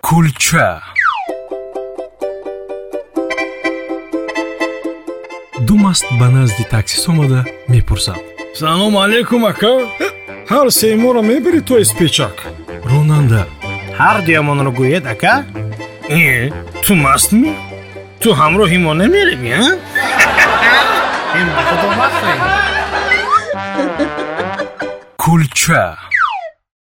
кулча. Ду маст ба назди таксис омада мепурсад. Салом алайкум ака. Ҳар семоро мебари то испечак ронанда. Ҳар дуямонро гӯед ака? Э ту мастми? Ту ҳамроҳи мо намеравӣ а? Кулча.